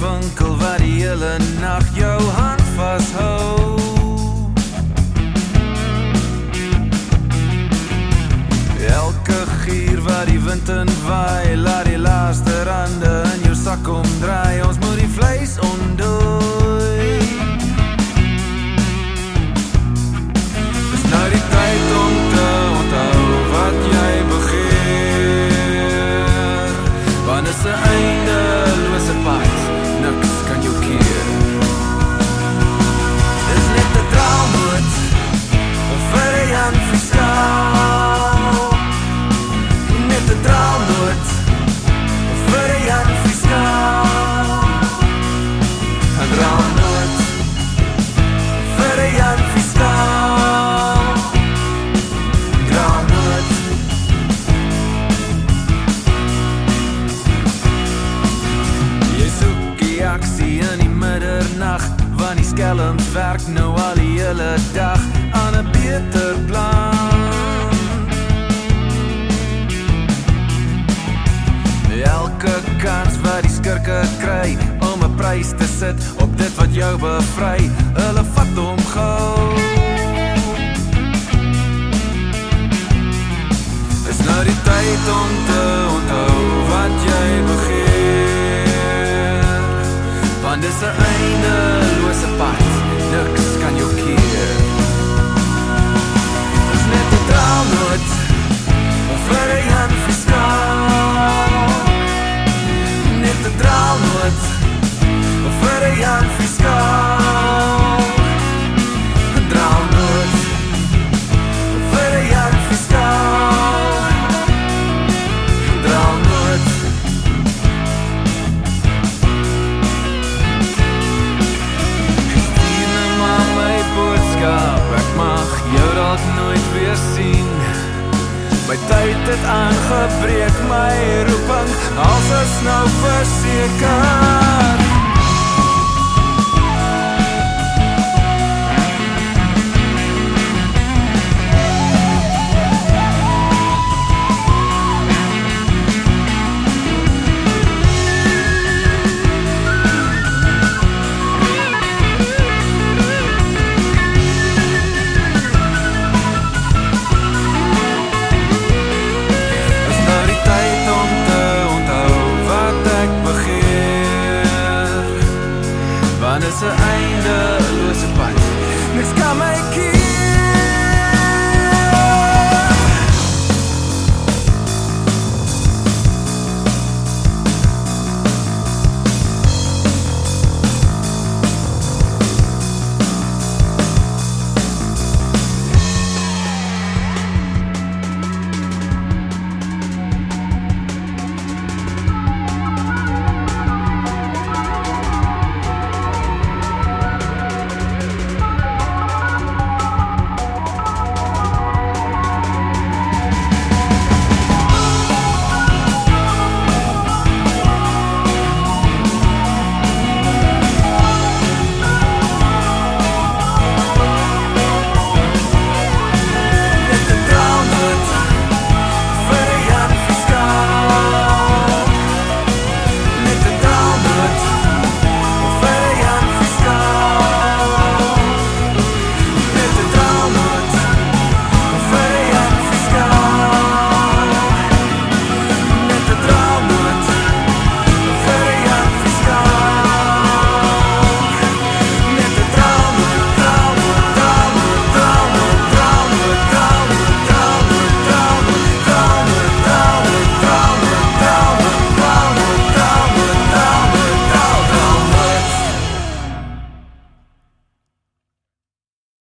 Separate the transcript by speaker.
Speaker 1: winkel wat die hele nag jou hand vashou. Elke gier wat die wind in waai, laat die laaste rande in jou sak omdraai. Ons moet die vleis ontdooi. Dis nou die tyd om te onthou wat jy begeer. Want is 'n Skelms werk nou al die hele dag Aan 'n beter plan. Elke kans wat die skurke kry Om 'n prys te sit op dit wat jou bevry Hulle vat hom gou Dis nou die tyd om te onthou wat jy begeer Want dis 'n eindelose pad, nooit weer sien My tyd het aangebreek My roeping Als is nou verseker Manası aynı, lose a Nichts kann man